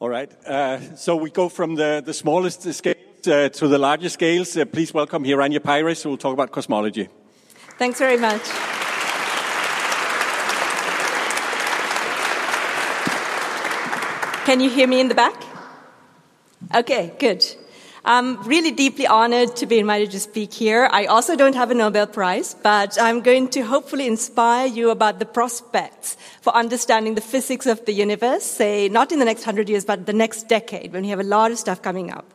All right. Uh, so we go from the, smallest scales uh, to the larger scales. Uh, please welcome Hiranya Peiris, who will talk about cosmology. Thanks very much. Can you hear me in the back? Okay, good. I'm really deeply honored to be invited to speak here. I also don't have a Nobel Prize, but I'm going to hopefully inspire you about the prospects for understanding the physics of the universe, say, not in the next hundred years, but the next decade, when we have a lot of stuff coming up.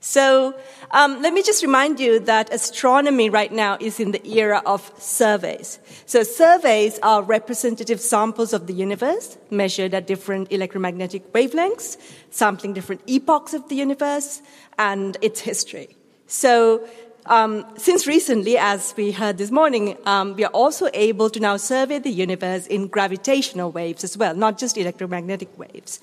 So um, let me just remind you that astronomy right now is in the era of surveys. So surveys are representative samples of the universe measured at different electromagnetic wavelengths, sampling different epochs of the universe and its history. So um, since recently, as we heard this morning, um, we are also able to now survey the universe in gravitational waves as well, not just electromagnetic waves.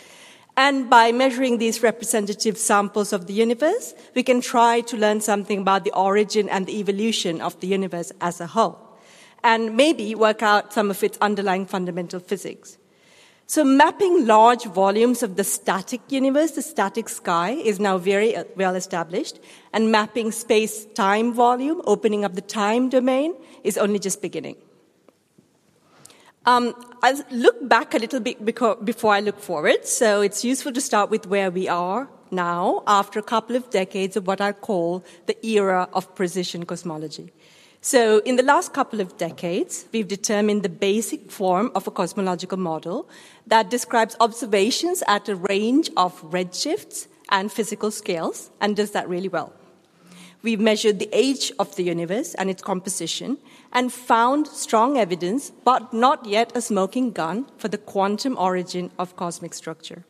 And by measuring these representative samples of the universe, we can try to learn something about the origin and the evolution of the universe as a whole. And maybe work out some of its underlying fundamental physics. So mapping large volumes of the static universe, the static sky, is now very uh, well established. And mapping space-time volume, opening up the time domain, is only just beginning. Um, I'll look back a little bit before I look forward. So it's useful to start with where we are now after a couple of decades of what I call the era of precision cosmology. So in the last couple of decades, we've determined the basic form of a cosmological model that describes observations at a range of redshifts and physical scales and does that really well. We've measured the age of the universe and its composition and found strong evidence, but not yet a smoking gun, for the quantum origin of cosmic structure.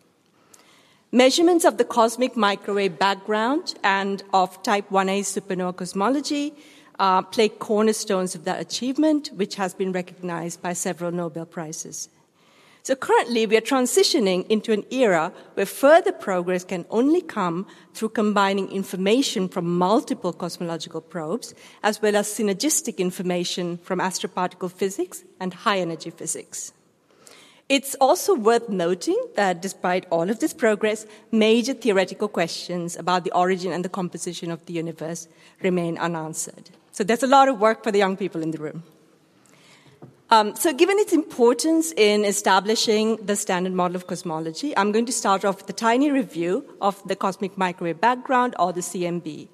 Measurements of the cosmic microwave background and of type 1a supernova cosmology uh, play cornerstones of that achievement, which has been recognized by several Nobel Prizes. So currently, we are transitioning into an era where further progress can only come through combining information from multiple cosmological probes, as well as synergistic information from astroparticle physics and high energy physics. It's also worth noting that despite all of this progress, major theoretical questions about the origin and the composition of the universe remain unanswered. So there's a lot of work for the young people in the room. Um, so, given its importance in establishing the standard model of cosmology, I'm going to start off with a tiny review of the cosmic microwave background, or the CMB.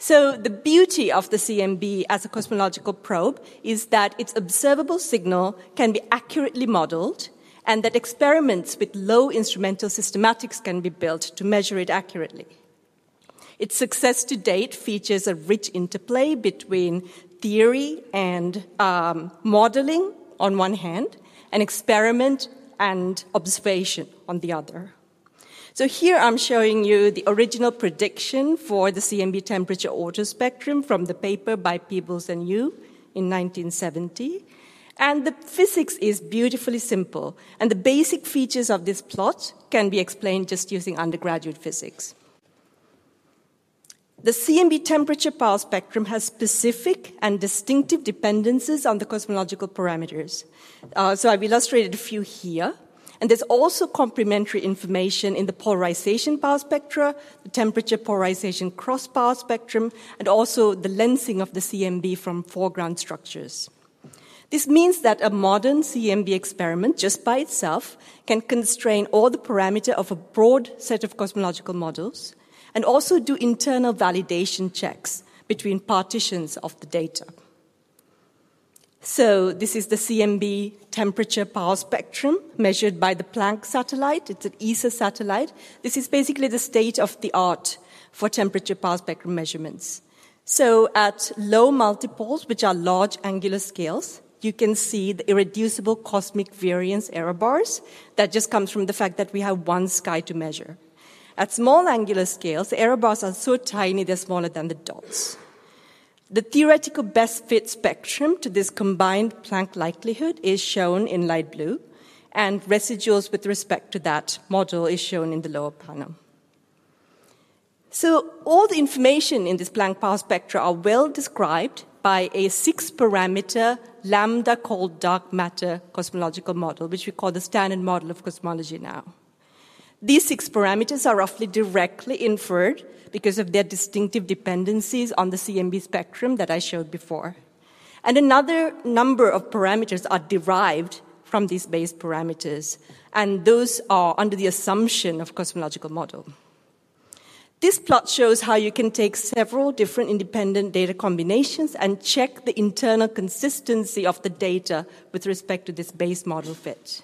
So, the beauty of the CMB as a cosmological probe is that its observable signal can be accurately modeled, and that experiments with low instrumental systematics can be built to measure it accurately. Its success to date features a rich interplay between theory and um, modeling on one hand, and experiment and observation on the other. So here I'm showing you the original prediction for the CMB temperature auto spectrum from the paper by Peebles and Yu in 1970. And the physics is beautifully simple, and the basic features of this plot can be explained just using undergraduate physics. The CMB temperature power spectrum has specific and distinctive dependencies on the cosmological parameters. Uh, so I've illustrated a few here. And there's also complementary information in the polarization power spectra, the temperature polarization cross power spectrum, and also the lensing of the CMB from foreground structures. This means that a modern CMB experiment, just by itself, can constrain all the parameter of a broad set of cosmological models and also do internal validation checks between partitions of the data. So, this is the CMB temperature power spectrum measured by the Planck satellite. It's an ESA satellite. This is basically the state of the art for temperature power spectrum measurements. So, at low multipoles, which are large angular scales, you can see the irreducible cosmic variance error bars. That just comes from the fact that we have one sky to measure. At small angular scales, the error bars are so tiny they're smaller than the dots. The theoretical best fit spectrum to this combined Planck likelihood is shown in light blue, and residuals with respect to that model is shown in the lower panel. So all the information in this Planck power spectra are well described by a six parameter lambda cold dark matter cosmological model, which we call the standard model of cosmology now. These six parameters are roughly directly inferred because of their distinctive dependencies on the CMB spectrum that I showed before. And another number of parameters are derived from these base parameters, and those are under the assumption of cosmological model. This plot shows how you can take several different independent data combinations and check the internal consistency of the data with respect to this base model fit.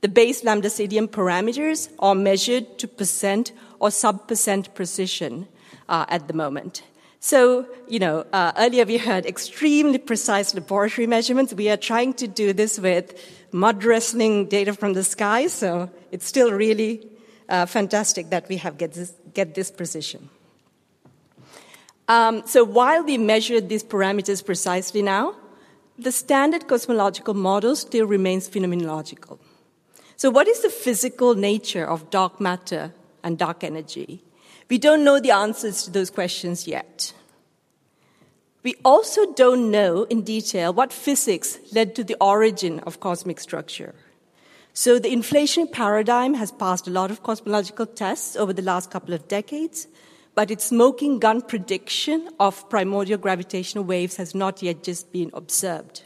The base lambda CDM parameters are measured to percent or sub percent precision uh, at the moment. So, you know, uh, earlier we heard extremely precise laboratory measurements. We are trying to do this with mud wrestling data from the sky, so it's still really uh, fantastic that we have get this, get this precision. Um, so while we measure these parameters precisely now, the standard cosmological model still remains phenomenological. So what is the physical nature of dark matter and dark energy? We don't know the answers to those questions yet. We also don't know in detail what physics led to the origin of cosmic structure. So the inflation paradigm has passed a lot of cosmological tests over the last couple of decades, but its smoking gun prediction of primordial gravitational waves has not yet just been observed.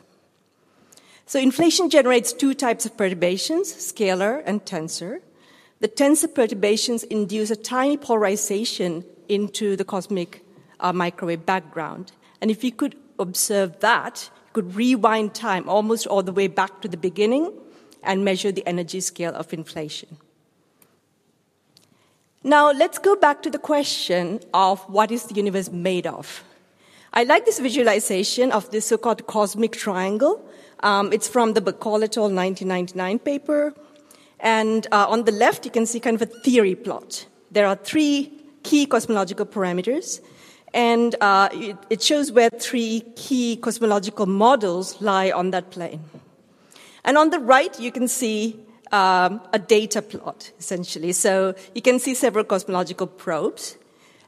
So inflation generates two types of perturbations, scalar and tensor. The tensor perturbations induce a tiny polarization into the cosmic uh, microwave background. And if you could observe that, you could rewind time almost all the way back to the beginning and measure the energy scale of inflation. Now, let's go back to the question of what is the universe made of? I like this visualization of this so called cosmic triangle. Um, it's from the Bahcall et al. 1999 paper. And uh, on the left, you can see kind of a theory plot. There are three key cosmological parameters, and uh, it, it shows where three key cosmological models lie on that plane. And on the right, you can see um, a data plot, essentially. So you can see several cosmological probes,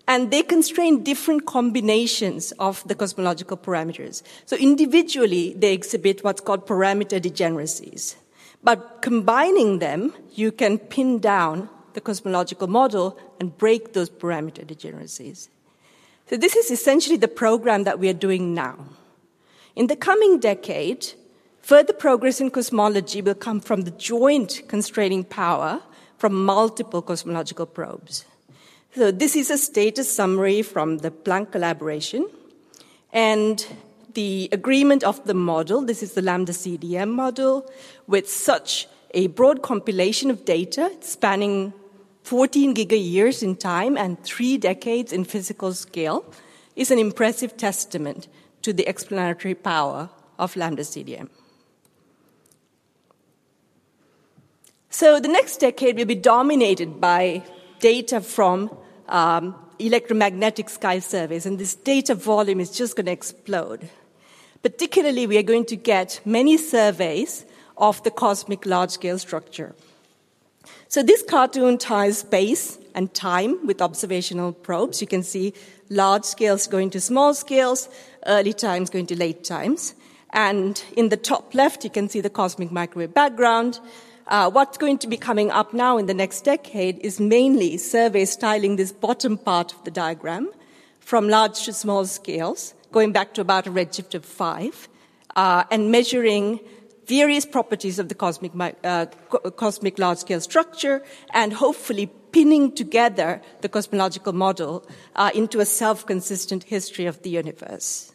and they constrain different combinations of the cosmological parameters. So individually, they exhibit what's called parameter degeneracies. But combining them, you can pin down the cosmological model and break those parameter degeneracies. So this is essentially the program that we are doing now. In the coming decade, Further progress in cosmology will come from the joint constraining power from multiple cosmological probes. So this is a status summary from the Planck collaboration. And the agreement of the model, this is the Lambda CDM model, with such a broad compilation of data spanning 14 giga years in time and three decades in physical scale, is an impressive testament to the explanatory power of Lambda CDM. So the next decade will be dominated by data from um, electromagnetic sky surveys, and this data volume is just going to explode. Particularly, we are going to get many surveys of the cosmic large scale structure. So, this cartoon ties space and time with observational probes. You can see large scales going to small scales, early times going to late times. And in the top left, you can see the cosmic microwave background. Uh, what's going to be coming up now in the next decade is mainly surveys styling this bottom part of the diagram from large to small scales, going back to about a redshift of five, uh, and measuring various properties of the cosmic, uh, cosmic large scale structure and hopefully pinning together the cosmological model uh, into a self consistent history of the universe.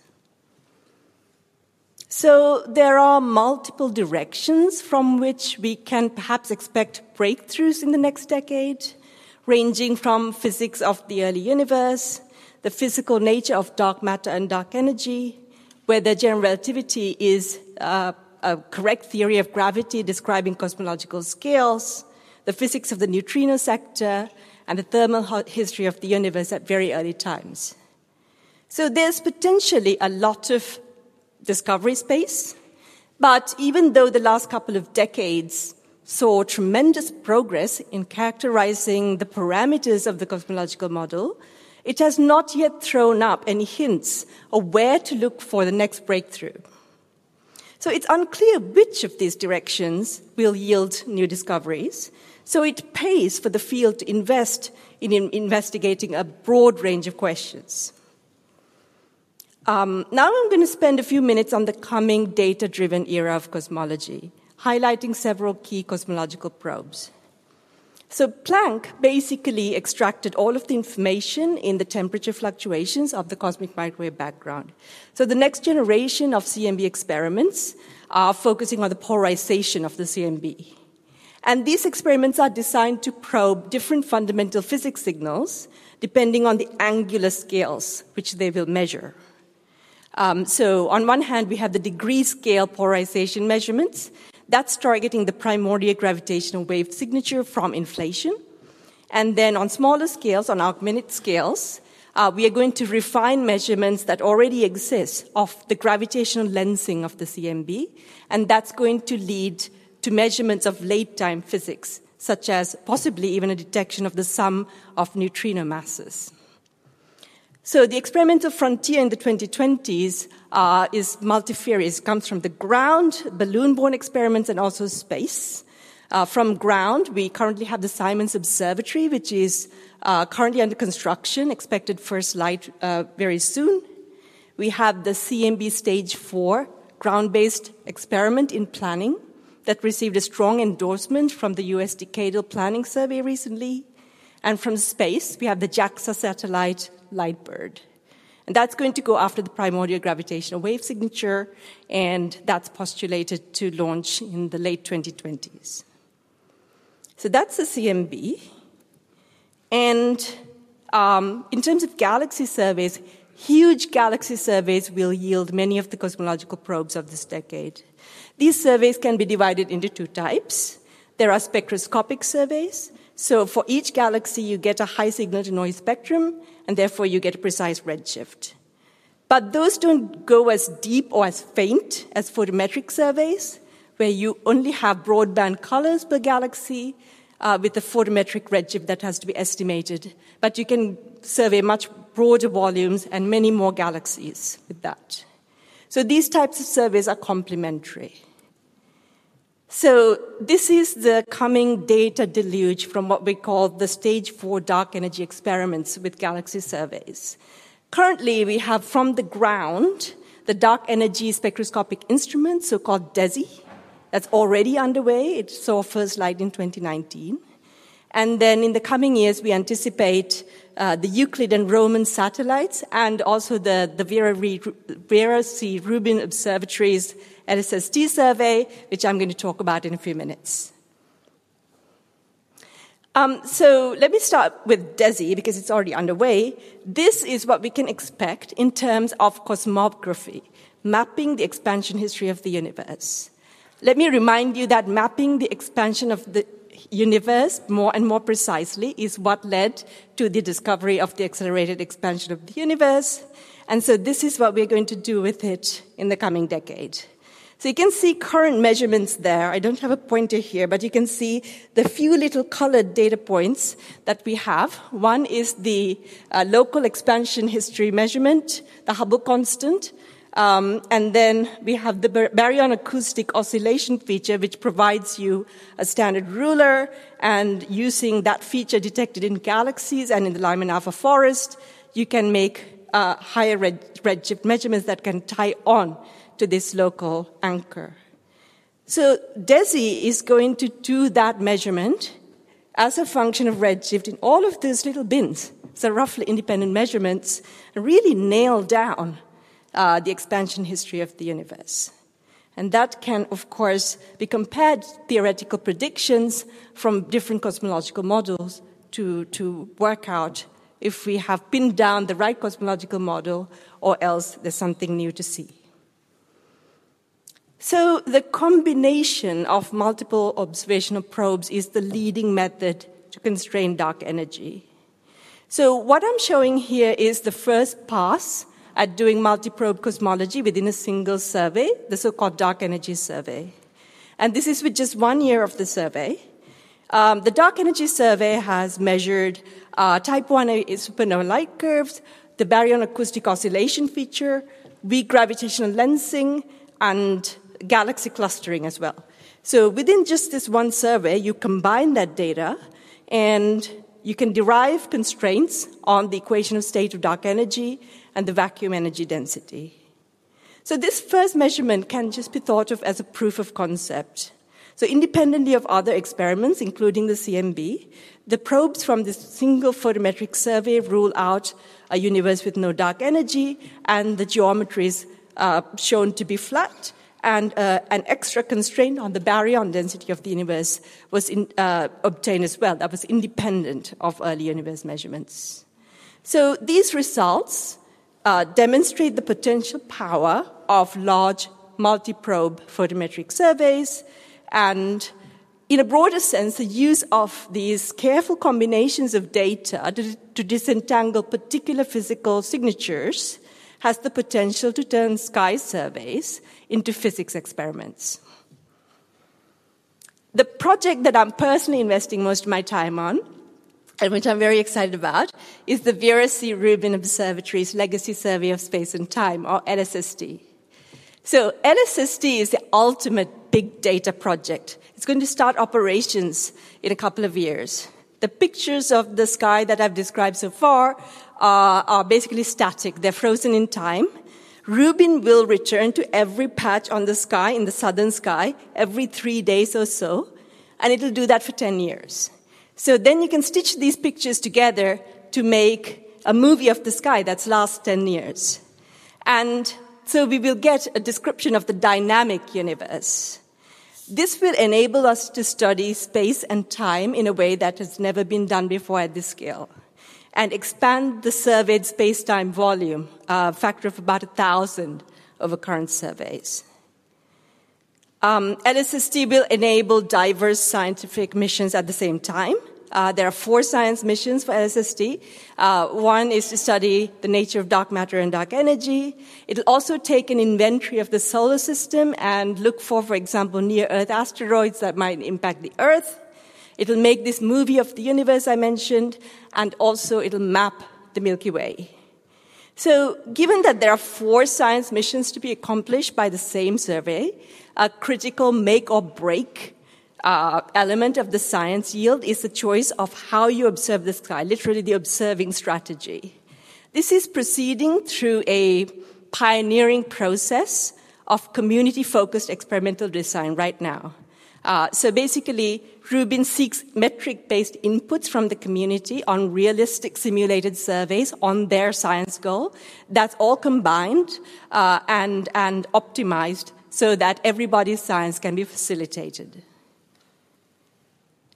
So there are multiple directions from which we can perhaps expect breakthroughs in the next decade, ranging from physics of the early universe, the physical nature of dark matter and dark energy, whether general relativity is uh, a correct theory of gravity describing cosmological scales, the physics of the neutrino sector, and the thermal history of the universe at very early times. So there's potentially a lot of discovery space. But even though the last couple of decades saw tremendous progress in characterizing the parameters of the cosmological model, it has not yet thrown up any hints of where to look for the next breakthrough. So it's unclear which of these directions will yield new discoveries. So it pays for the field to invest in investigating a broad range of questions. Um, now I'm going to spend a few minutes on the coming data driven era of cosmology, highlighting several key cosmological probes. So Planck basically extracted all of the information in the temperature fluctuations of the cosmic microwave background. So the next generation of CMB experiments are focusing on the polarization of the CMB. And these experiments are designed to probe different fundamental physics signals depending on the angular scales which they will measure. Um, so on one hand, we have the degree scale polarization measurements, that's targeting the primordial gravitational wave signature from inflation. And then on smaller scales, on arcminute scales, uh, we are going to refine measurements that already exist of the gravitational lensing of the CMB, and that's going to lead to measurements of late time physics, such as possibly even a detection of the sum of neutrino masses. So the experimental frontier in the 2020s uh, is multifarious. It comes from the ground, balloon-borne experiments, and also space. Uh, from ground, we currently have the Simons Observatory, which is uh, currently under construction, expected first light uh, very soon. We have the CMB Stage 4 ground-based experiment in planning that received a strong endorsement from the US Decadal Planning Survey recently. And from space, we have the JAXA satellite LiteBIRD. And that's going to go after the primordial gravitational wave signature, and that's postulated to launch in the late 2020s. So that's the CMB. And um, in terms of galaxy surveys, huge galaxy surveys will yield many of the cosmological probes of this decade. These surveys can be divided into two types. There are spectroscopic surveys. So for each galaxy, you get a high signal to noise spectrum, and therefore you get a precise redshift. But those don't go as deep or as faint as photometric surveys, where you only have broadband colors per galaxy uh, with a photometric redshift that has to be estimated. But you can survey much broader volumes and many more galaxies with that. So these types of surveys are complementary. So this is the coming data deluge from what we call the stage four dark energy experiments with galaxy surveys. Currently, we have from the ground the dark energy spectroscopic instrument, so-called DESI, that's already underway. It saw first light in 2019. And then in the coming years, we anticipate uh, the Euclid and Roman satellites and also the, the Vera, Vera C. Rubin LSST survey, which I'm going to talk about in a few minutes. Um, so let me start with DESI because it's already underway. This is what we can expect in terms of cosmography, mapping the expansion history of the universe. Let me remind you that mapping the expansion of the universe more and more precisely is what led to the discovery of the accelerated expansion of the universe. And so this is what we're going to do with it in the coming decade. So you can see current measurements there. I don't have a pointer here, but you can see the few little colored data points that we have. One is the uh, local expansion history measurement, the Hubble constant. Um, and then we have the baryon acoustic oscillation feature, which provides you a standard ruler. And using that feature detected in galaxies and in the Lyman alpha forest, you can make uh, higher red, redshift measurements that can tie on to this local anchor. So DESI is going to do that measurement as a function of redshift in all of these little bins, so roughly independent measurements, and really nail down uh, the expansion history of the universe. And that can, of course, be compared theoretical predictions from different cosmological models to, to work out if we have pinned down the right cosmological model or else there's something new to see. So the combination of multiple observational probes is the leading method to constrain dark energy. So what I'm showing here is the first pass at doing multi-probe cosmology within a single survey, the so-called dark energy survey. And this is with just one year of the survey. Um, the dark energy survey has measured uh, type 1 supernova light curves, the baryon acoustic oscillation feature, weak gravitational lensing, and galaxy clustering as well. So within just this one survey, you combine that data and you can derive constraints on the equation of state of dark energy and the vacuum energy density. So this first measurement can just be thought of as a proof of concept. So independently of other experiments, including the CMB, the probes from this single photometric survey rule out a universe with no dark energy and the geometries uh, shown to be flat and uh, an extra constraint on the baryon density of the universe was in, uh, obtained as well. That was independent of early universe measurements. So these results uh, demonstrate the potential power of large multi-probe photometric surveys and in a broader sense, the use of these careful combinations of data to, to disentangle particular physical signatures has the potential to turn sky surveys into physics experiments. The project that I'm personally investing most of my time on, and which I'm very excited about, is the Vera C. Rubin Observatory's Legacy Survey of Space and Time, or LSST. So LSST is the ultimate big data project. It's going to start operations in a couple of years. The pictures of the sky that I've described so far are, basically static. They're frozen in time. Rubin will return to every patch on the sky, in the southern sky, every three days or so, and it'll do that for 10 years. So then you can stitch these pictures together to make a movie of the sky that's last 10 years. And so we will get a description of the dynamic universe. This will enable us to study space and time in a way that has never been done before at this scale and expand the surveyed space-time volume, a factor of about a thousand over current surveys. Um, LSST will enable diverse scientific missions at the same time. Uh, there are four science missions for LSST. Uh, one is to study the nature of dark matter and dark energy. It'll also take an inventory of the solar system and look for, for example, near Earth asteroids that might impact the Earth. It'll make this movie of the universe I mentioned, and also it'll map the Milky Way. So, given that there are four science missions to be accomplished by the same survey, a critical make or break uh, element of the science yield is the choice of how you observe the sky, literally the observing strategy. This is proceeding through a pioneering process of community focused experimental design right now. Uh, so basically, Rubin seeks metric based inputs from the community on realistic simulated surveys on their science goal. That's all combined uh, and, and optimized so that everybody's science can be facilitated.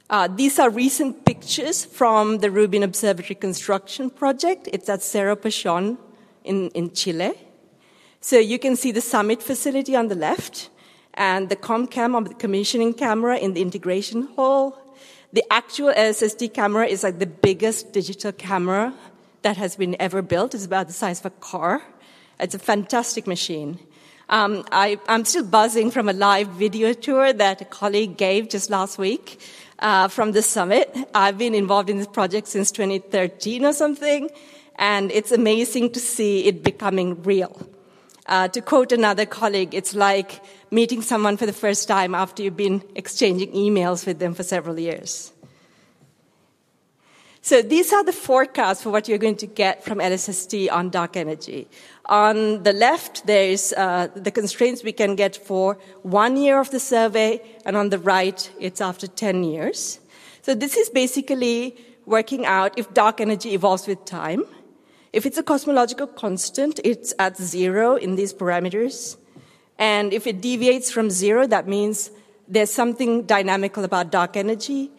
Uh, these are recent pictures from the Rubin Observatory construction project. It's at Cerro Pachon in, in Chile. So you can see the summit facility on the left and the ComCam of the commissioning camera in the integration hall. The actual LSST camera is like the biggest digital camera that has been ever built. It's about the size of a car. It's a fantastic machine. Um, I, am still buzzing from a live video tour that a colleague gave just last week uh, from the summit. I've been involved in this project since 2013 or something, and it's amazing to see it becoming real. Uh, to quote another colleague, it's like meeting someone for the first time after you've been exchanging emails with them for several years. So these are the forecasts for what you're going to get from LSST on dark energy. On the left, there's uh, the constraints we can get for one year of the survey, and on the right, it's after 10 years. So this is basically working out if dark energy evolves with time. If it's a cosmological constant, it's at zero in these parameters. And if it deviates from zero, that means there's something dynamical about dark energy.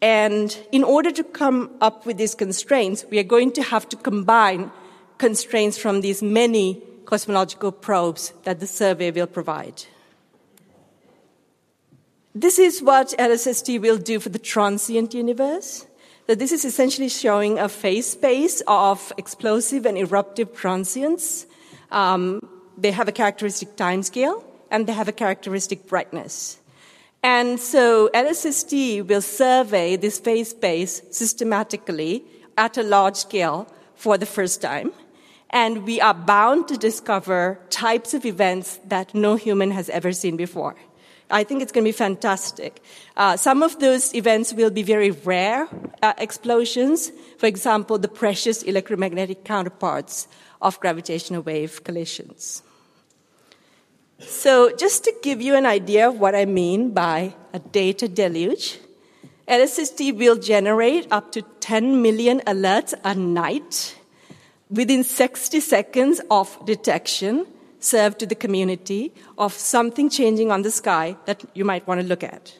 And in order to come up with these constraints, we are going to have to combine constraints from these many cosmological probes that the survey will provide. This is what LSST will do for the transient universe. So this is essentially showing a phase space of explosive and eruptive transients. Um, they have a characteristic time scale and they have a characteristic brightness. And so LSST will survey this phase space systematically at a large scale for the first time. And we are bound to discover types of events that no human has ever seen before. I think it's going to be fantastic. Uh, some of those events will be very rare uh, explosions. For example, the precious electromagnetic counterparts of gravitational wave collisions. So, just to give you an idea of what I mean by a data deluge, LSST will generate up to 10 million alerts a night within 60 seconds of detection serve to the community of something changing on the sky that you might want to look at.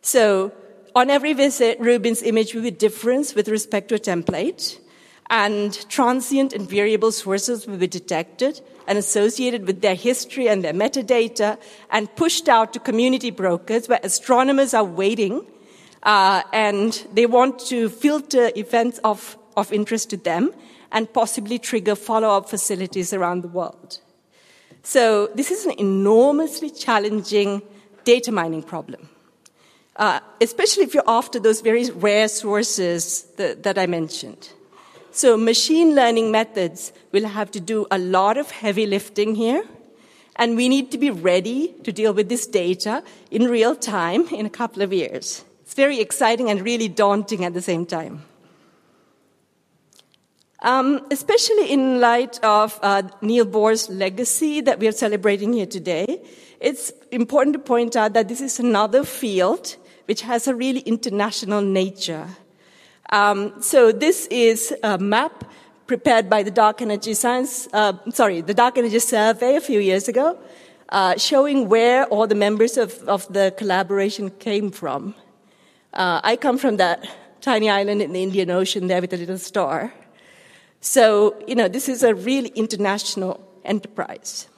So, on every visit, Rubin's image will be different with respect to a template, and transient and variable sources will be detected and associated with their history and their metadata and pushed out to community brokers where astronomers are waiting uh, and they want to filter events of, of interest to them and possibly trigger follow-up facilities around the world. So this is an enormously challenging data mining problem. Uh, especially if you're after those very rare sources that, that I mentioned. So machine learning methods will have to do a lot of heavy lifting here. And we need to be ready to deal with this data in real time in a couple of years. It's very exciting and really daunting at the same time. Um, especially in light of uh, Neil Bohr's legacy that we are celebrating here today, it's important to point out that this is another field which has a really international nature. Um, so this is a map prepared by the Dark Energy Science, uh, sorry, the Dark Energy Survey a few years ago, uh, showing where all the members of, of the collaboration came from. Uh, I come from that tiny island in the Indian Ocean there with a little star. So, you know, this is a really international enterprise.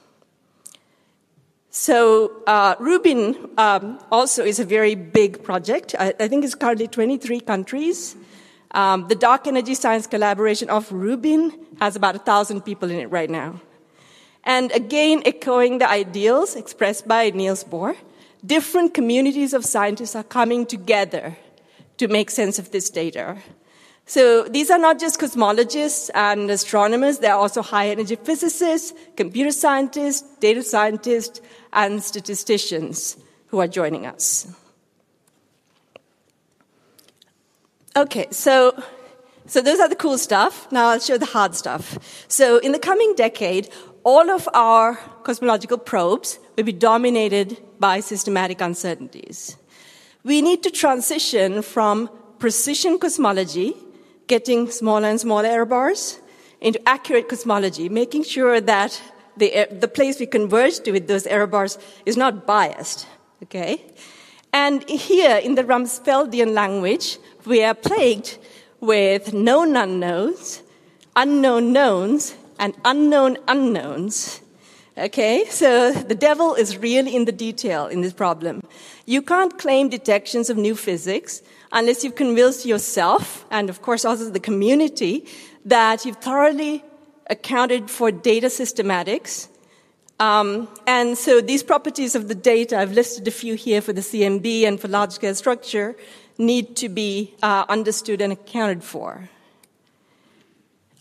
So, uh, Rubin um, also is a very big project. I, I think it's currently 23 countries. Um, the Dark Energy Science Collaboration of Rubin has about a thousand people in it right now. And again, echoing the ideals expressed by Niels Bohr, different communities of scientists are coming together to make sense of this data. So these are not just cosmologists and astronomers, they're also high energy physicists, computer scientists, data scientists, and statisticians who are joining us. Okay, so so those are the cool stuff. Now I'll show the hard stuff. So in the coming decade, all of our cosmological probes will be dominated by systematic uncertainties. We need to transition from precision cosmology, getting smaller and smaller error bars, into accurate cosmology, making sure that the, the place we converge to with those error bars is not biased. Okay? And here in the Rumsfeldian language, we are plagued with known unknowns, unknown knowns, and unknown unknowns. Okay, so the devil is really in the detail in this problem. You can't claim detections of new physics unless you've convinced yourself, and of course also the community, that you've thoroughly accounted for data systematics. Um, and so these properties of the data, I've listed a few here for the CMB and for large scale structure, need to be uh, understood and accounted for.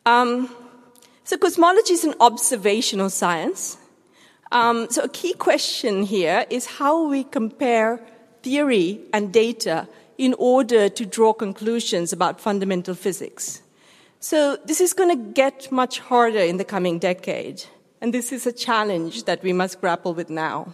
Um, so, cosmology is an observational science. Um, so, a key question here is how we compare theory and data in order to draw conclusions about fundamental physics. So, this is going to get much harder in the coming decade, and this is a challenge that we must grapple with now.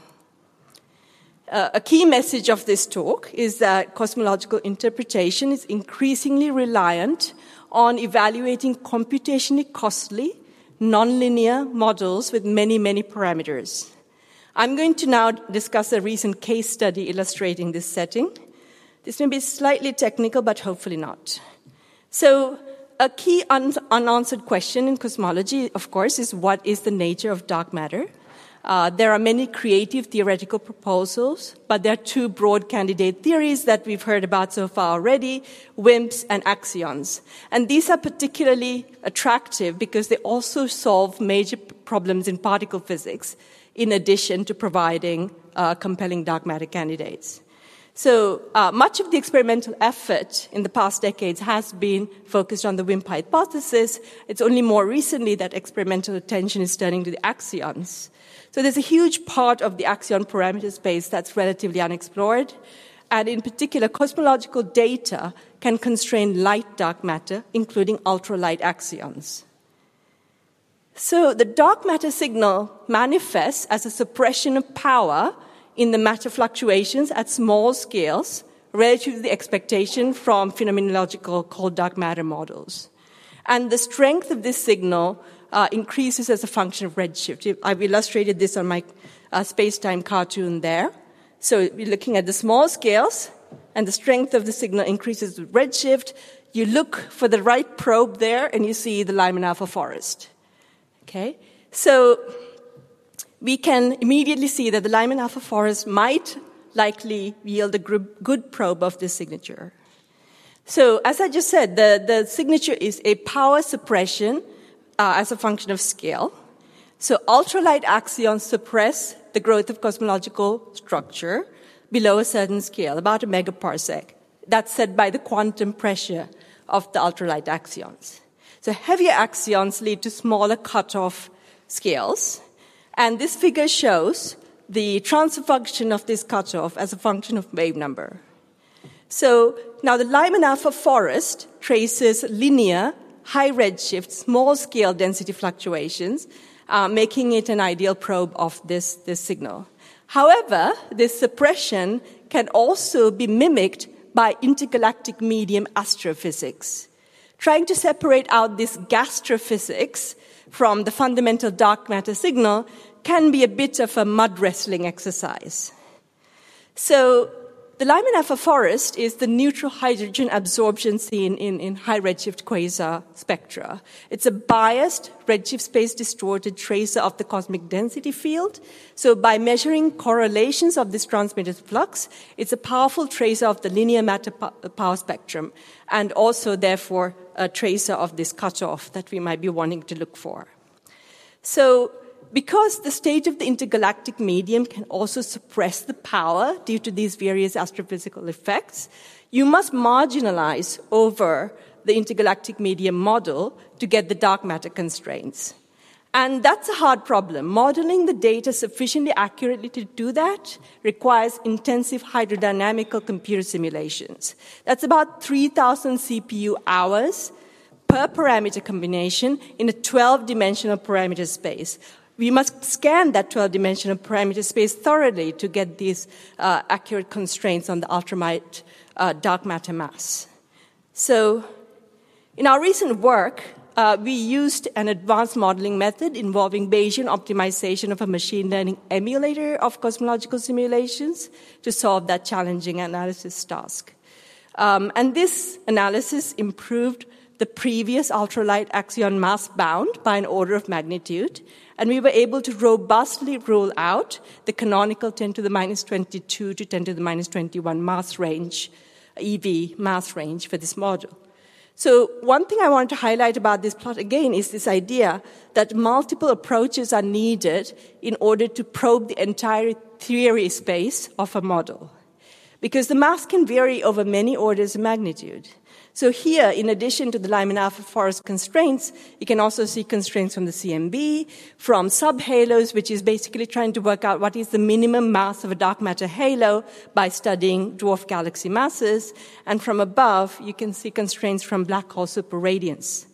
Uh, a key message of this talk is that cosmological interpretation is increasingly reliant on evaluating computationally costly, nonlinear models with many, many parameters. I'm going to now discuss a recent case study illustrating this setting. This may be slightly technical, but hopefully not. So, a key un- unanswered question in cosmology, of course, is what is the nature of dark matter? Uh, there are many creative theoretical proposals, but there are two broad candidate theories that we've heard about so far already, WIMPs and axions. And these are particularly attractive because they also solve major problems in particle physics, in addition to providing uh, compelling dark matter candidates. So uh, much of the experimental effort in the past decades has been focused on the WIMP hypothesis. It's only more recently that experimental attention is turning to the axions. So there's a huge part of the axion parameter space that's relatively unexplored. And in particular, cosmological data can constrain light dark matter, including ultralight axions. So the dark matter signal manifests as a suppression of power in the matter fluctuations at small scales relative to the expectation from phenomenological cold dark matter models. And the strength of this signal uh, increases as a function of redshift. I've illustrated this on my uh, space-time cartoon there. So we're looking at the small scales, and the strength of the signal increases with redshift. You look for the right probe there, and you see the Lyman alpha forest. Okay? So we can immediately see that the Lyman alpha forest might likely yield a good probe of this signature. So, as I just said, the, the signature is a power suppression uh, as a function of scale. So, ultralight axions suppress the growth of cosmological structure below a certain scale, about a megaparsec. That's set by the quantum pressure of the ultralight axions. So, heavier axions lead to smaller cutoff scales, and this figure shows the transfer function of this cutoff as a function of wave number. So now the Lyman alpha forest traces linear, high redshift, small scale density fluctuations, uh, making it an ideal probe of this, this signal. However, this suppression can also be mimicked by intergalactic medium astrophysics. Trying to separate out this gastrophysics from the fundamental dark matter signal can be a bit of a mud wrestling exercise. So, the Lyman alpha forest is the neutral hydrogen absorption seen in, in high redshift quasar spectra. It's a biased, redshift space distorted tracer of the cosmic density field. So by measuring correlations of this transmitted flux, it's a powerful tracer of the linear matter power spectrum and also therefore a tracer of this cutoff that we might be wanting to look for. So because the state of the intergalactic medium can also suppress the power due to these various astrophysical effects, you must marginalize over the intergalactic medium model to get the dark matter constraints. And that's a hard problem. Modeling the data sufficiently accurately to do that requires intensive hydrodynamical computer simulations. That's about 3,000 CPU hours per parameter combination in a 12 dimensional parameter space we must scan that 12 dimensional parameter space thoroughly to get these uh, accurate constraints on the ultralight uh, dark matter mass. So, in our recent work, uh, we used an advanced modeling method involving Bayesian optimization of a machine learning emulator of cosmological simulations to solve that challenging analysis task. Um, and this analysis improved the previous ultralight axion mass bound by an order of magnitude and we were able to robustly rule out the canonical 10 to the minus 22 to 10 to the minus 21 mass range, EV mass range for this model. So one thing I want to highlight about this plot again is this idea that multiple approaches are needed in order to probe the entire theory space of a model. Because the mass can vary over many orders of magnitude. So here, in addition to the Lyman alpha forest constraints, you can also see constraints from the CMB, from subhalos, which is basically trying to work out what is the minimum mass of a dark matter halo by studying dwarf galaxy masses. And from above, you can see constraints from black hole superradiance.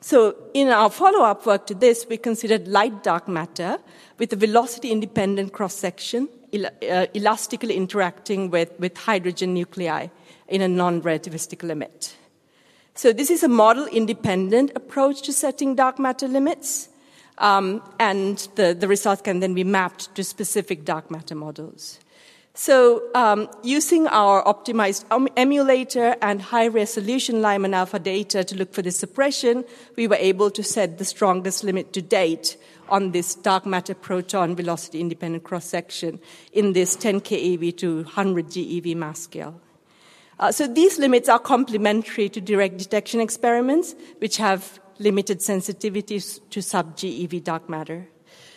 So in our follow-up work to this, we considered light dark matter with a velocity independent cross section, el- uh, elastically interacting with, with hydrogen nuclei in a non-relativistic limit. So this is a model-independent approach to setting dark matter limits, um, and the, the results can then be mapped to specific dark matter models. So, um, using our optimized emulator and high resolution Lyman alpha data to look for this suppression, we were able to set the strongest limit to date on this dark matter proton velocity independent cross section in this 10 keV to 100 GeV mass scale. Uh, so these limits are complementary to direct detection experiments, which have limited sensitivities to sub-GeV dark matter.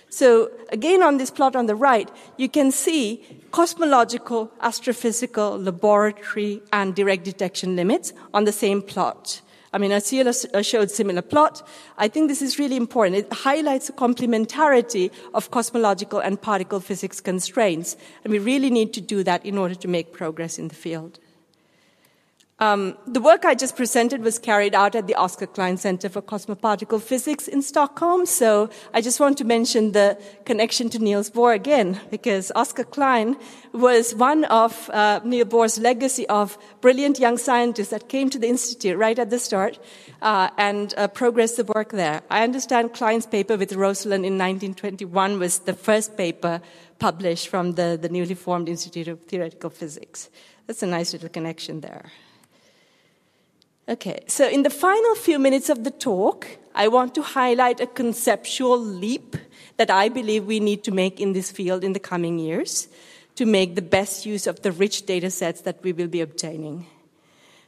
So again, on this plot on the right, you can see cosmological, astrophysical, laboratory, and direct detection limits on the same plot. I mean, Asiela uh, showed similar plot. I think this is really important. It highlights the complementarity of cosmological and particle physics constraints. And we really need to do that in order to make progress in the field. Um, the work I just presented was carried out at the Oskar Klein Center for Cosmoparticle Physics in Stockholm. So I just want to mention the connection to Niels Bohr again, because Oskar Klein was one of uh, Niels Bohr's legacy of brilliant young scientists that came to the institute right at the start uh, and uh, progressed the work there. I understand Klein's paper with Rosseland in 1921 was the first paper published from the, the newly formed Institute of Theoretical Physics. That's a nice little connection there. Okay, so in the final few minutes of the talk, I want to highlight a conceptual leap that I believe we need to make in this field in the coming years to make the best use of the rich data sets that we will be obtaining.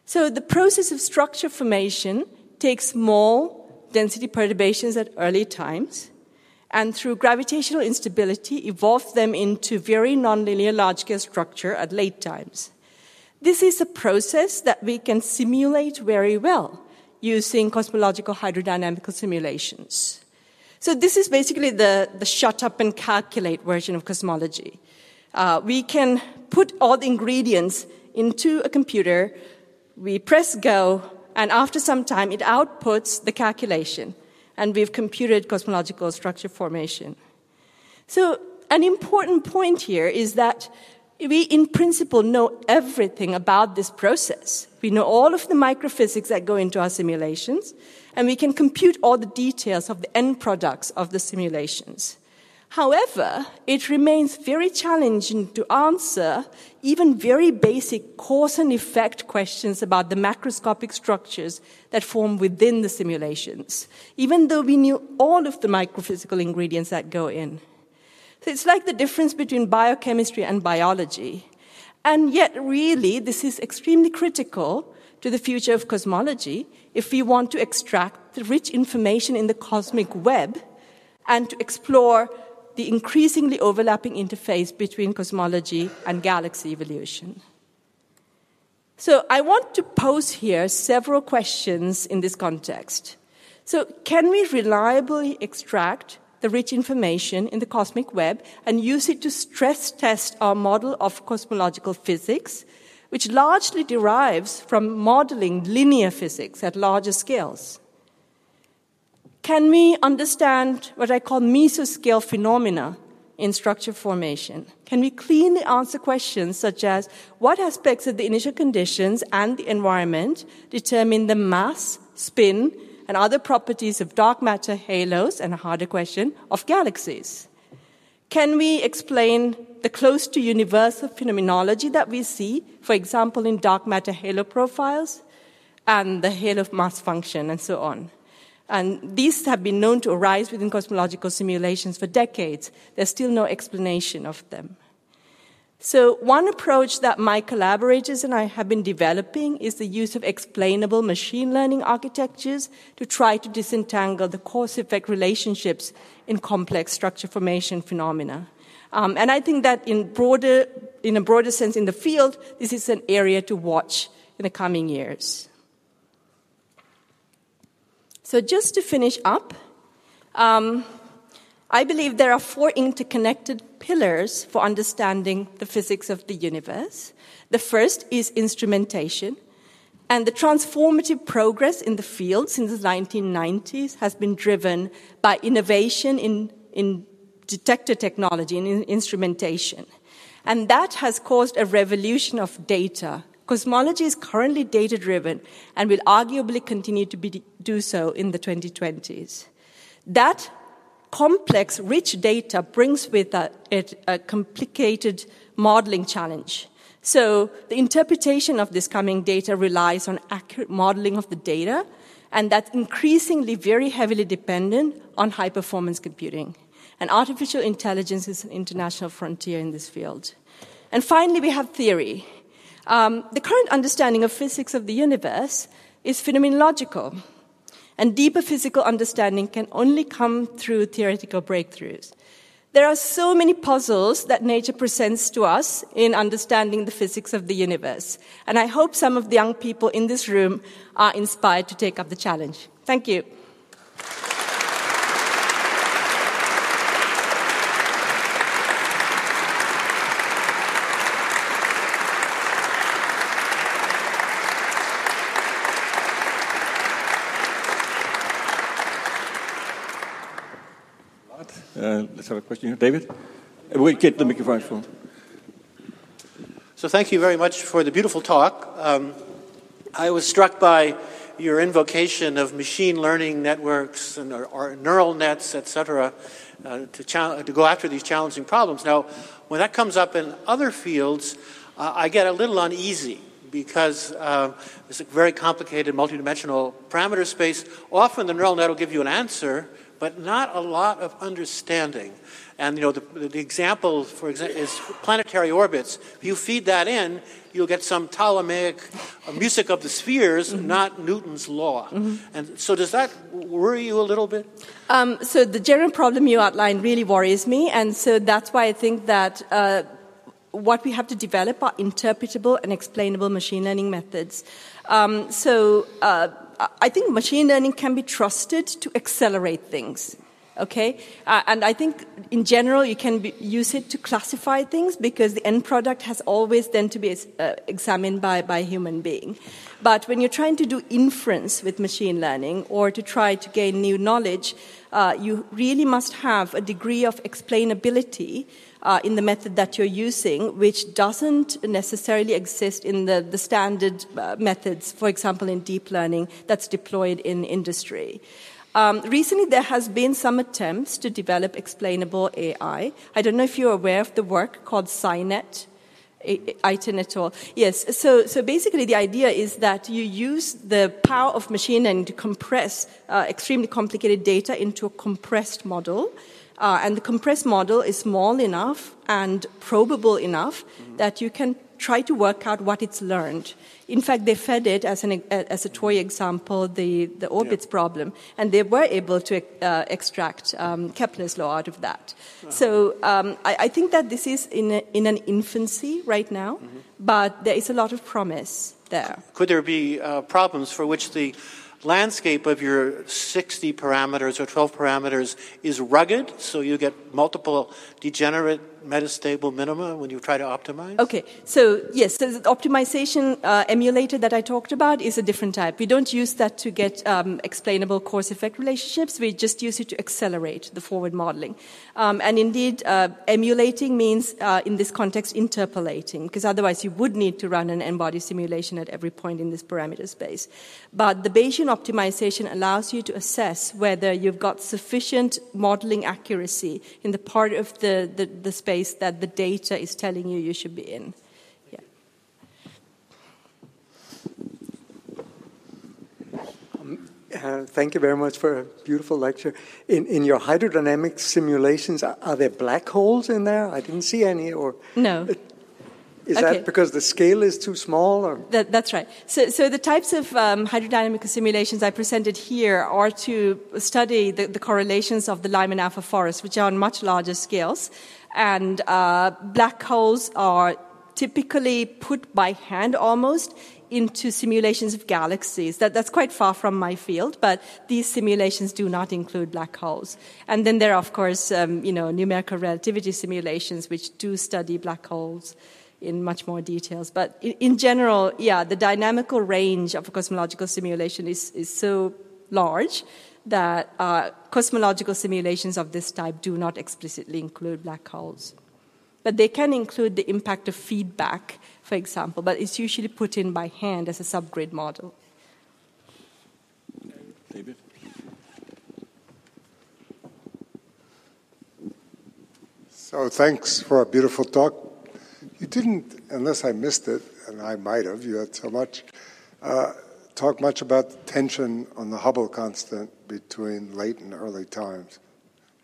So the process of structure formation takes small density perturbations at early times and through gravitational instability evolves them into very nonlinear large-scale structure at late times. This is a process that we can simulate very well using cosmological hydrodynamical simulations. So this is basically the, the shut up and calculate version of cosmology. Uh, we can put all the ingredients into a computer, we press go, and after some time it outputs the calculation, and we've computed cosmological structure formation. So an important point here is that we, in principle, know everything about this process. We know all of the microphysics that go into our simulations, and we can compute all the details of the end products of the simulations. However, it remains very challenging to answer even very basic cause and effect questions about the macroscopic structures that form within the simulations, even though we knew all of the microphysical ingredients that go in. So it's like the difference between biochemistry and biology. And yet, really, this is extremely critical to the future of cosmology if we want to extract the rich information in the cosmic web and to explore the increasingly overlapping interface between cosmology and galaxy evolution. So, I want to pose here several questions in this context. So, can we reliably extract the rich information in the cosmic web and use it to stress test our model of cosmological physics, which largely derives from modeling linear physics at larger scales. Can we understand what I call mesoscale phenomena in structure formation? Can we cleanly answer questions such as what aspects of the initial conditions and the environment determine the mass, spin, and other properties of dark matter halos, and a harder question, of galaxies. Can we explain the close to universal phenomenology that we see, for example, in dark matter halo profiles and the halo mass function and so on? And these have been known to arise within cosmological simulations for decades. There's still no explanation of them. So, one approach that my collaborators and I have been developing is the use of explainable machine learning architectures to try to disentangle the cause effect relationships in complex structure formation phenomena. Um, and I think that in, broader, in a broader sense in the field, this is an area to watch in the coming years. So, just to finish up, um, I believe there are four interconnected pillars for understanding the physics of the universe. The first is instrumentation. And the transformative progress in the field since the 1990s has been driven by innovation in, in detector technology and in instrumentation. And that has caused a revolution of data. Cosmology is currently data driven and will arguably continue to be, do so in the 2020s. That complex, rich data brings with it a complicated modeling challenge. So the interpretation of this coming data relies on accurate modeling of the data, and that's increasingly very heavily dependent on high performance computing. And artificial intelligence is an international frontier in this field. And finally, we have theory. Um, the current understanding of physics of the universe is phenomenological. And deeper physical understanding can only come through theoretical breakthroughs. There are so many puzzles that nature presents to us in understanding the physics of the universe. And I hope some of the young people in this room are inspired to take up the challenge. Thank you. Uh, let's have a question here. David? Uh, we get the microphone. So thank you very much for the beautiful talk. Um, I was struck by your invocation of machine learning networks and or, or neural nets, et cetera, uh, to, to, go after these challenging problems. Now, when that comes up in other fields, uh, I get a little uneasy because uh, it's a very complicated multidimensional parameter space. Often the neural net will give you an answer, but not a lot of understanding. And you know, the, the example, for example, is planetary orbits. If you feed that in, you'll get some Ptolemaic uh, music of the spheres, mm-hmm. not Newton's law. Mm-hmm. And so, does that worry you a little bit? Um, so, the general problem you outlined really worries me, and so that's why I think that. Uh, what we have to develop are interpretable and explainable machine learning methods. Um, so, uh, I think machine learning can be trusted to accelerate things. Okay, uh, and I think in general you can be, use it to classify things because the end product has always then to be uh, examined by by human being. But when you're trying to do inference with machine learning or to try to gain new knowledge, uh, you really must have a degree of explainability uh, in the method that you're using, which doesn't necessarily exist in the, the standard uh, methods, for example, in deep learning that's deployed in industry. Um, recently, there has been some attempts to develop explainable AI. I don't know if you're aware of the work called SciNet. Iten et al. Yes, so, so basically the idea is that you use the power of machine learning to compress uh, extremely complicated data into a compressed model uh, and the compressed model is small enough and probable enough mm-hmm. that you can try to work out what it's learned. In fact, they fed it as, an, as a toy example the, the orbits yeah. problem, and they were able to uh, extract um, Kepler's law out of that. Uh-huh. So um, I, I, think that this is in, a, in an infancy right now, mm-hmm. but there is a lot of promise there. Could there be uh, problems for which the landscape of your 60 parameters or 12 parameters is rugged, so you get multiple degenerate metastable minima when you try to optimize? Okay, so yes, so the optimization uh, emulator that I talked about is a different type. We don't use that to get um, explainable cause effect relationships, we just use it to accelerate the forward modeling. Um, and indeed, uh, emulating means, uh, in this context, interpolating, because otherwise you would need to run an n-body simulation at every point in this parameter space. But the Bayesian optimization allows you to assess whether you've got sufficient modeling accuracy in the part of the, the, the space space that the data is telling you you should be in. Yeah. Um, uh, thank you very much for a beautiful lecture. In, in your hydrodynamic simulations, are, are, there black holes in there? I didn't see any. Or no. Is okay. that because the scale is too small? Or? That, that's right. So, so the types of um, hydrodynamic simulations I presented here are to study the, the correlations of the Lyman alpha forest, which are on much larger scales. And uh, black holes are typically put by hand almost into simulations of galaxies. That, that's quite far from my field, but these simulations do not include black holes. And then there are, of course, um, you know, numerical relativity simulations which do study black holes in much more details. But in, in general, yeah, the dynamical range of a cosmological simulation is, is so large that uh, cosmological simulations of this type do not explicitly include black holes. But they can include the impact of feedback, for example, but it's usually put in by hand as a subgrid model. David? So thanks for a beautiful talk. You didn't, unless I missed it, and I might have, you had so much, uh, talk much about the tension on the Hubble constant between late and early times.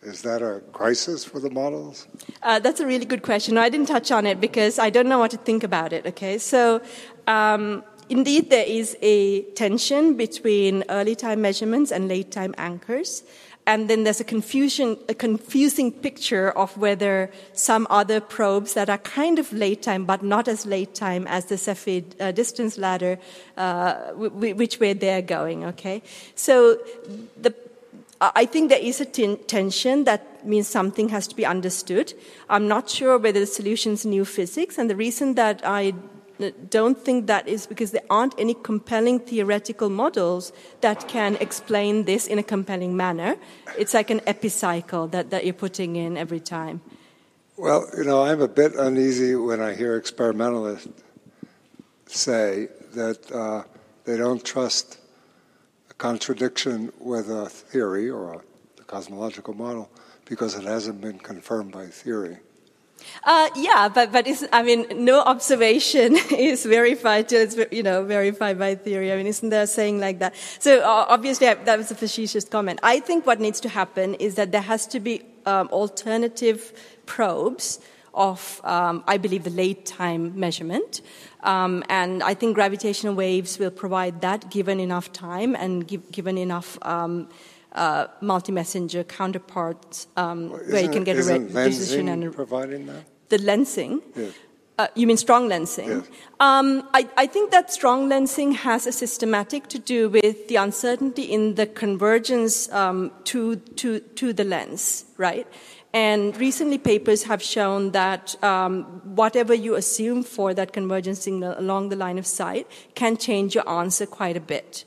Is that a crisis for the models? Uh, that's a really good question. No, I didn't touch on it because I don't know what to think about it. Okay, so um, indeed, there is a tension between early time measurements and late time anchors. And then there's a confusion, a confusing picture of whether some other probes that are kind of late time, but not as late time as the Cepheid uh, distance ladder, uh, which way they're going. Okay, so the I think there is a tension that means something has to be understood. I'm not sure whether the solution is new physics, and the reason that I don't think that is because there aren't any compelling theoretical models that can explain this in a compelling manner. It's like an epicycle that, that you're putting in every time. Well, you know, I'm a bit uneasy when I hear experimentalists say that uh, they don't trust a contradiction with a theory or a, a cosmological model because it hasn't been confirmed by theory. Uh, yeah, but but I mean, no observation is verified it's you know verified by theory. I mean, isn't there a saying like that? So uh, obviously, I, that was a facetious comment. I think what needs to happen is that there has to be um, alternative probes of, um, I believe, the late time measurement. Um, and I think gravitational waves will provide that given enough time and give, given enough um, uh, multi-messenger counterparts um, where you can get a re- decision and providing that. The lensing. Yes. Uh, you mean strong lensing? Yes. Um, I, I, think that strong lensing has a systematic to do with the uncertainty in the convergence um, to, to, to the lens, right? And recently, papers have shown that um, whatever you assume for that convergence signal along the line of sight can change your answer quite a bit.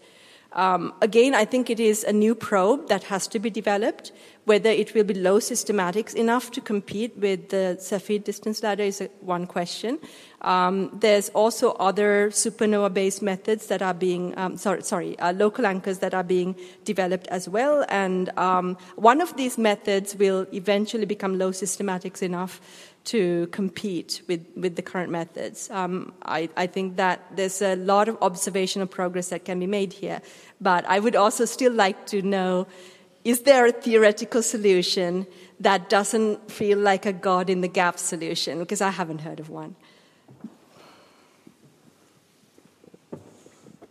Um, again, I think it is a new probe that has to be developed. Whether it will be low systematics enough to compete with the Cepheid distance ladder is one question. Um, there's also other supernova-based methods that are being, um, sorry, sorry uh, local anchors that are being developed as well. And um, one of these methods will eventually become low systematics enough to compete with, with the current methods. Um, I, I, think that there's a lot of observational progress that can be made here. But I would also still like to know is there a theoretical solution that doesn't feel like a God in the gap solution? Because I haven't heard of one.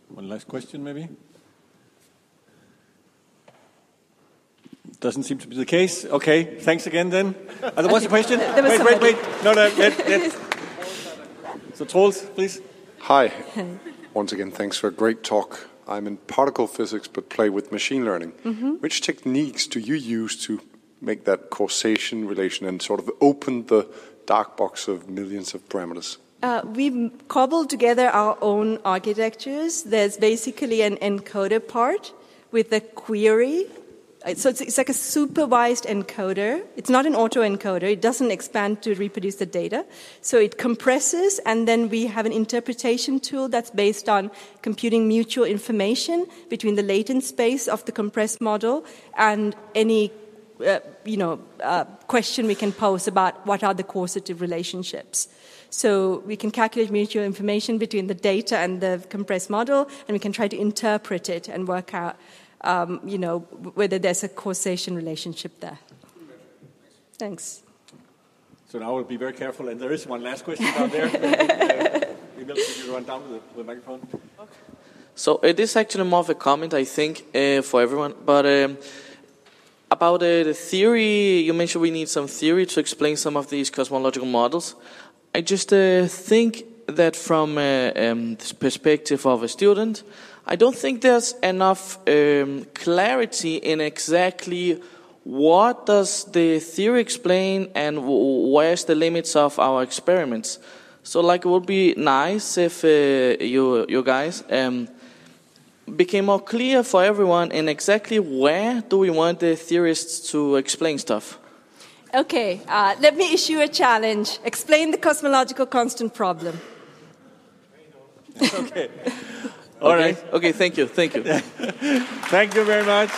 One last question, maybe? Doesn't seem to be the case. Okay, thanks again then. Uh, there was a question? wait, wait, wait. No, no, let, let. So, Troels, please. Hi. Once again, thanks for a great talk. I'm in particle physics but play with machine learning. Mm-hmm. Which techniques do you use to make that causation relation and sort of open the dark box of millions of parameters? Uh, we've cobbled together our own architectures. There's basically an encoder part with a query so it's, it's, like a supervised encoder. It's not an autoencoder. It doesn't expand to reproduce the data. So it compresses, and then we have an interpretation tool that's based on computing mutual information between the latent space of the compressed model and any uh, you know, uh, question we can pose about what are the causative relationships. So we can calculate mutual information between the data and the compressed model, and we can try to interpret it and work out um, you know, whether there's a causation relationship there. Thanks. So now we'll be very careful, and there is one last question down there. uh, Emil, you run down with the, the microphone? So it is actually more of a comment, I think, uh, for everyone. But um, about uh, the theory, you mentioned we need some theory to explain some of these cosmological models. I just uh, think that from uh, um, the perspective of a student, I don't think there's enough um, clarity in exactly what does the theory explain and where's the limits of our experiments. So, like, it would be nice if uh, you, you guys um, became more clear for everyone in exactly where do we want the theorists to explain stuff. Okay, uh, let me issue a challenge. Explain the cosmological constant problem. okay. All okay. right. Okay, thank you. Thank you. thank you very much.